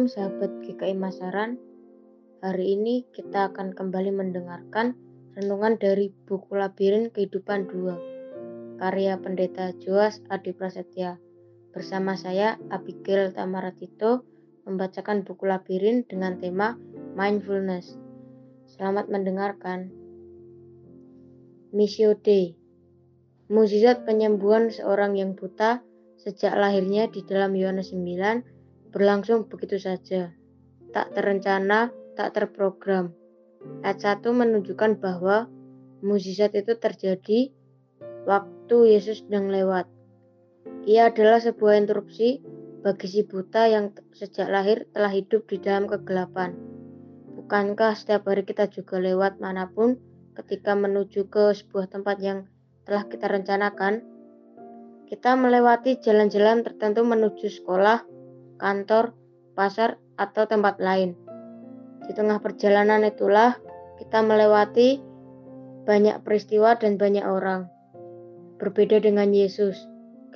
Shalom sahabat GKI Masaran. Hari ini kita akan kembali mendengarkan renungan dari buku Labirin Kehidupan 2 karya Pendeta Joas Adi Prasetya. Bersama saya Abigail Tamaratito membacakan buku Labirin dengan tema Mindfulness. Selamat mendengarkan. Missio Dei Mujizat penyembuhan seorang yang buta sejak lahirnya di dalam Yohanes 9 berlangsung begitu saja, tak terencana, tak terprogram. Ayat 1 menunjukkan bahwa mukjizat itu terjadi waktu Yesus sedang lewat. Ia adalah sebuah interupsi bagi si buta yang sejak lahir telah hidup di dalam kegelapan. Bukankah setiap hari kita juga lewat mana pun ketika menuju ke sebuah tempat yang telah kita rencanakan? Kita melewati jalan-jalan tertentu menuju sekolah, kantor, pasar, atau tempat lain. Di tengah perjalanan itulah kita melewati banyak peristiwa dan banyak orang. Berbeda dengan Yesus,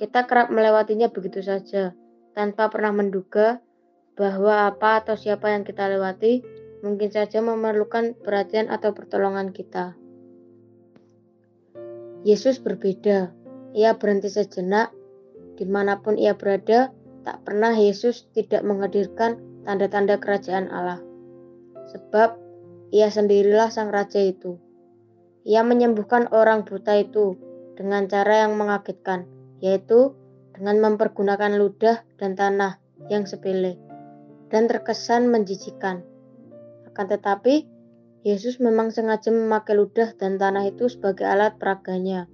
kita kerap melewatinya begitu saja, tanpa pernah menduga bahwa apa atau siapa yang kita lewati mungkin saja memerlukan perhatian atau pertolongan kita. Yesus berbeda. Ia berhenti sejenak, di mana pun ia berada, tak pernah Yesus tidak menghadirkan tanda-tanda kerajaan Allah. Sebab ia sendirilah sang raja itu. Ia menyembuhkan orang buta itu dengan cara yang mengagetkan, yaitu dengan mempergunakan ludah dan tanah yang sepele dan terkesan menjijikan. Akan tetapi, Yesus memang sengaja memakai ludah dan tanah itu sebagai alat peraganya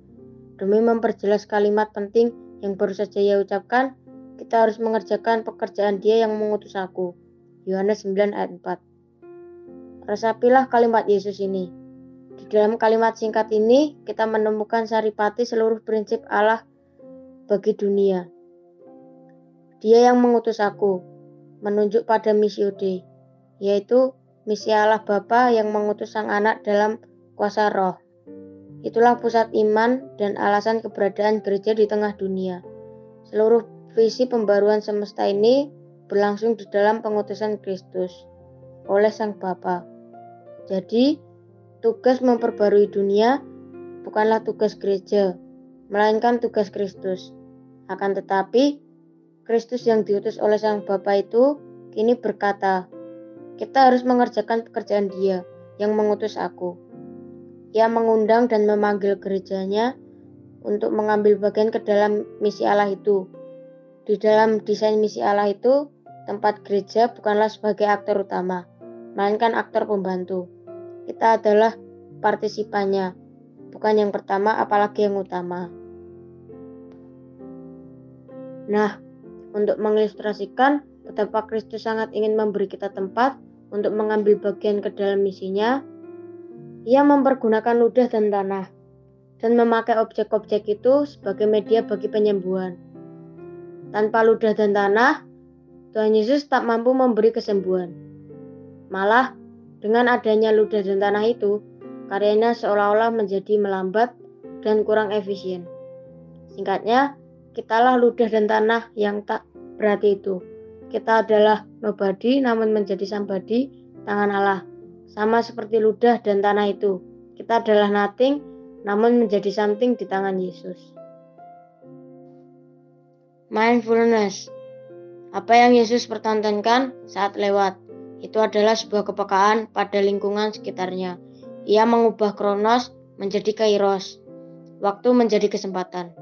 demi memperjelas kalimat penting yang baru saja ia ucapkan kita harus mengerjakan pekerjaan dia yang mengutus aku. Yohanes 9 ayat 4. Resapilah kalimat Yesus ini. Di dalam kalimat singkat ini, kita menemukan saripati seluruh prinsip Allah bagi dunia. Dia yang mengutus aku, menunjuk pada misi Ode, yaitu misi Allah Bapa yang mengutus sang anak dalam kuasa roh. Itulah pusat iman dan alasan keberadaan gereja di tengah dunia. Seluruh Visi pembaruan semesta ini berlangsung di dalam pengutusan Kristus oleh Sang Bapa. Jadi, tugas memperbarui dunia bukanlah tugas gereja, melainkan tugas Kristus. Akan tetapi, Kristus yang diutus oleh Sang Bapa itu kini berkata, "Kita harus mengerjakan pekerjaan Dia yang mengutus aku." Ia mengundang dan memanggil gerejanya untuk mengambil bagian ke dalam misi Allah itu di dalam desain misi Allah itu, tempat gereja bukanlah sebagai aktor utama, melainkan aktor pembantu. Kita adalah partisipannya, bukan yang pertama apalagi yang utama. Nah, untuk mengilustrasikan betapa Kristus sangat ingin memberi kita tempat untuk mengambil bagian ke dalam misinya, ia mempergunakan ludah dan tanah dan memakai objek-objek itu sebagai media bagi penyembuhan. Tanpa ludah dan tanah, Tuhan Yesus tak mampu memberi kesembuhan. Malah, dengan adanya ludah dan tanah itu, karyanya seolah-olah menjadi melambat dan kurang efisien. Singkatnya, kitalah ludah dan tanah yang tak berarti itu. Kita adalah nobody namun menjadi somebody tangan Allah. Sama seperti ludah dan tanah itu. Kita adalah nothing namun menjadi something di tangan Yesus. Mindfulness. Apa yang Yesus pertontonkan saat lewat itu adalah sebuah kepekaan pada lingkungan sekitarnya. Ia mengubah kronos menjadi kairos, waktu menjadi kesempatan.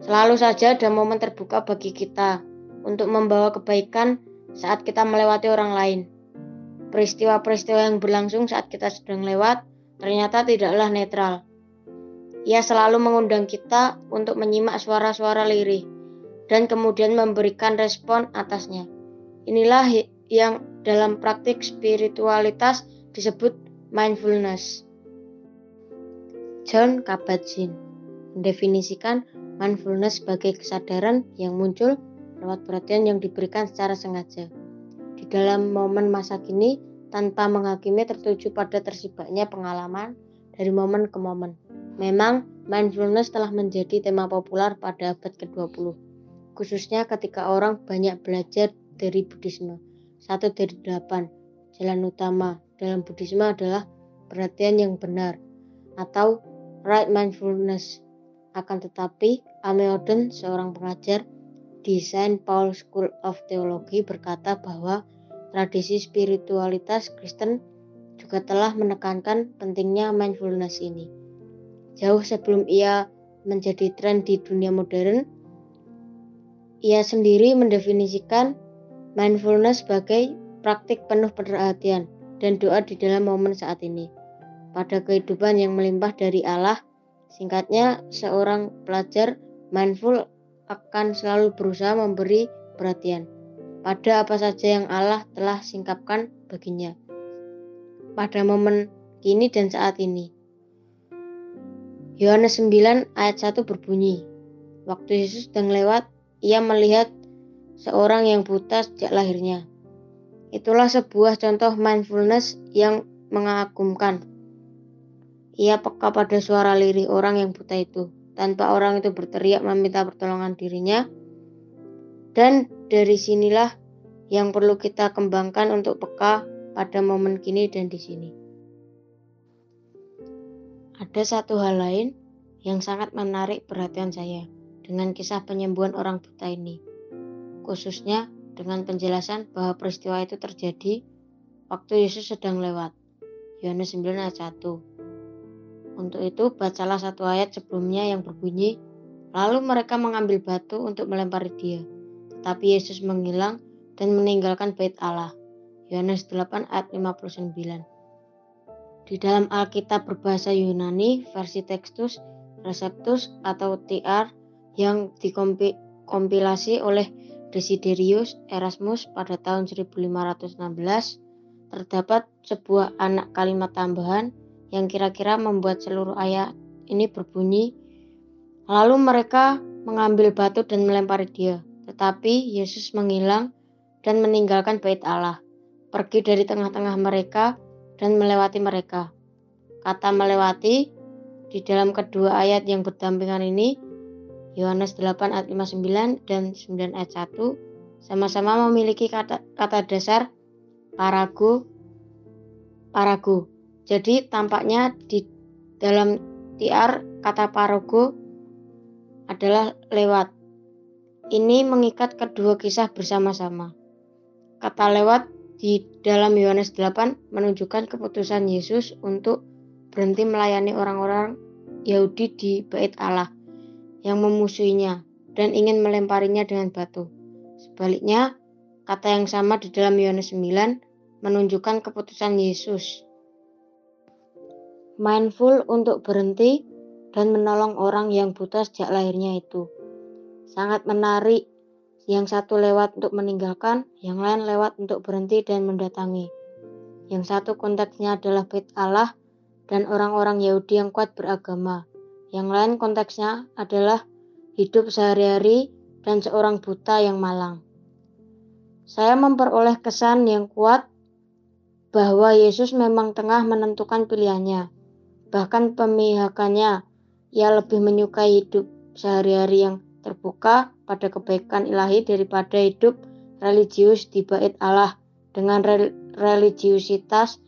Selalu saja ada momen terbuka bagi kita untuk membawa kebaikan saat kita melewati orang lain. Peristiwa-peristiwa yang berlangsung saat kita sedang lewat ternyata tidaklah netral. Ia selalu mengundang kita untuk menyimak suara-suara lirih dan kemudian memberikan respon atasnya. Inilah yang dalam praktik spiritualitas disebut mindfulness. John Kabat-Zinn mendefinisikan mindfulness sebagai kesadaran yang muncul lewat perhatian yang diberikan secara sengaja. Di dalam momen masa kini, tanpa menghakimi tertuju pada tersibaknya pengalaman dari momen ke momen. Memang, mindfulness telah menjadi tema populer pada abad ke-20 khususnya ketika orang banyak belajar dari Buddhisme. satu dari delapan. Jalan utama dalam Buddhisme adalah perhatian yang benar atau right mindfulness. Akan tetapi, Ameoden, seorang pengajar di Saint Paul School of Theology berkata bahwa tradisi spiritualitas Kristen juga telah menekankan pentingnya mindfulness ini. Jauh sebelum ia menjadi tren di dunia modern, ia sendiri mendefinisikan mindfulness sebagai praktik penuh perhatian dan doa di dalam momen saat ini. Pada kehidupan yang melimpah dari Allah, singkatnya seorang pelajar mindful akan selalu berusaha memberi perhatian pada apa saja yang Allah telah singkapkan baginya pada momen kini dan saat ini. Yohanes 9 ayat 1 berbunyi, Waktu Yesus sedang lewat, ia melihat seorang yang buta sejak lahirnya. Itulah sebuah contoh mindfulness yang mengagumkan. Ia peka pada suara lirih orang yang buta itu, tanpa orang itu berteriak meminta pertolongan dirinya. Dan dari sinilah yang perlu kita kembangkan untuk peka pada momen kini dan di sini. Ada satu hal lain yang sangat menarik perhatian saya dengan kisah penyembuhan orang buta ini, khususnya dengan penjelasan bahwa peristiwa itu terjadi waktu Yesus sedang lewat. Yohanes 9 ayat 1. Untuk itu, bacalah satu ayat sebelumnya yang berbunyi, Lalu mereka mengambil batu untuk melempari dia. Tetapi Yesus menghilang dan meninggalkan bait Allah. Yohanes 8 ayat 59. Di dalam Alkitab berbahasa Yunani, versi Textus Receptus atau TR yang dikompilasi oleh Desiderius Erasmus pada tahun 1516, terdapat sebuah anak kalimat tambahan yang kira-kira membuat seluruh ayat ini berbunyi, lalu mereka mengambil batu dan melempari dia, tetapi Yesus menghilang dan meninggalkan bait Allah pergi dari tengah-tengah mereka dan melewati mereka. Kata melewati di dalam kedua ayat yang berdampingan ini, Yohanes 8 ayat 59 dan 9 ayat 1, sama-sama memiliki kata, kata dasar paragu, paragu. Jadi tampaknya di dalam tiar kata paragu adalah lewat. Ini mengikat kedua kisah bersama-sama. Kata lewat di dalam Yohanes 8 menunjukkan keputusan Yesus untuk berhenti melayani orang-orang Yahudi di bait Allah yang memusuhinya dan ingin melemparinya dengan batu. Sebaliknya, kata yang sama di dalam Yohanes 9 menunjukkan keputusan Yesus. Mindful untuk berhenti dan menolong orang yang buta sejak lahirnya itu. Sangat menarik yang satu lewat untuk meninggalkan, yang lain lewat untuk berhenti dan mendatangi. Yang satu konteksnya adalah bait Allah dan orang-orang Yahudi yang kuat beragama. Yang lain konteksnya adalah hidup sehari-hari dan seorang buta yang malang. Saya memperoleh kesan yang kuat bahwa Yesus memang tengah menentukan pilihannya. Bahkan pemihakannya, ia lebih menyukai hidup sehari-hari yang terbuka pada kebaikan ilahi daripada hidup religius di bait Allah dengan religiusitas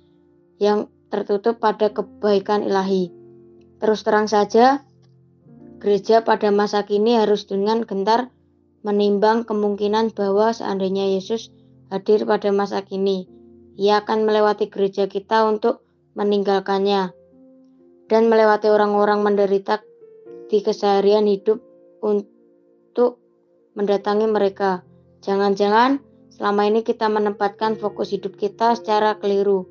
yang tertutup pada kebaikan ilahi. Terus terang saja, gereja pada masa kini harus dengan gentar menimbang kemungkinan bahwa seandainya Yesus hadir pada masa kini, ia akan melewati gereja kita untuk meninggalkannya dan melewati orang-orang menderita di keseharian hidup untuk mendatangi mereka. Jangan-jangan selama ini kita menempatkan fokus hidup kita secara keliru.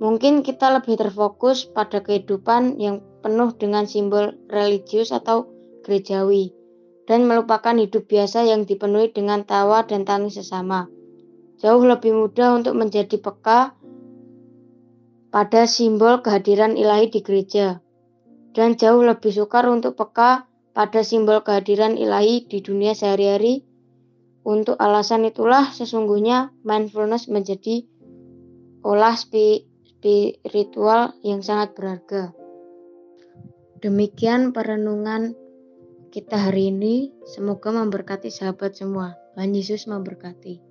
Mungkin kita lebih terfokus pada kehidupan yang penuh dengan simbol religius atau gerejawi dan melupakan hidup biasa yang dipenuhi dengan tawa dan tangis sesama. Jauh lebih mudah untuk menjadi peka pada simbol kehadiran ilahi di gereja dan jauh lebih sukar untuk peka pada simbol kehadiran ilahi di dunia sehari-hari. Untuk alasan itulah sesungguhnya mindfulness menjadi olah spiritual yang sangat berharga. Demikian perenungan kita hari ini. Semoga memberkati sahabat semua. Tuhan Yesus memberkati.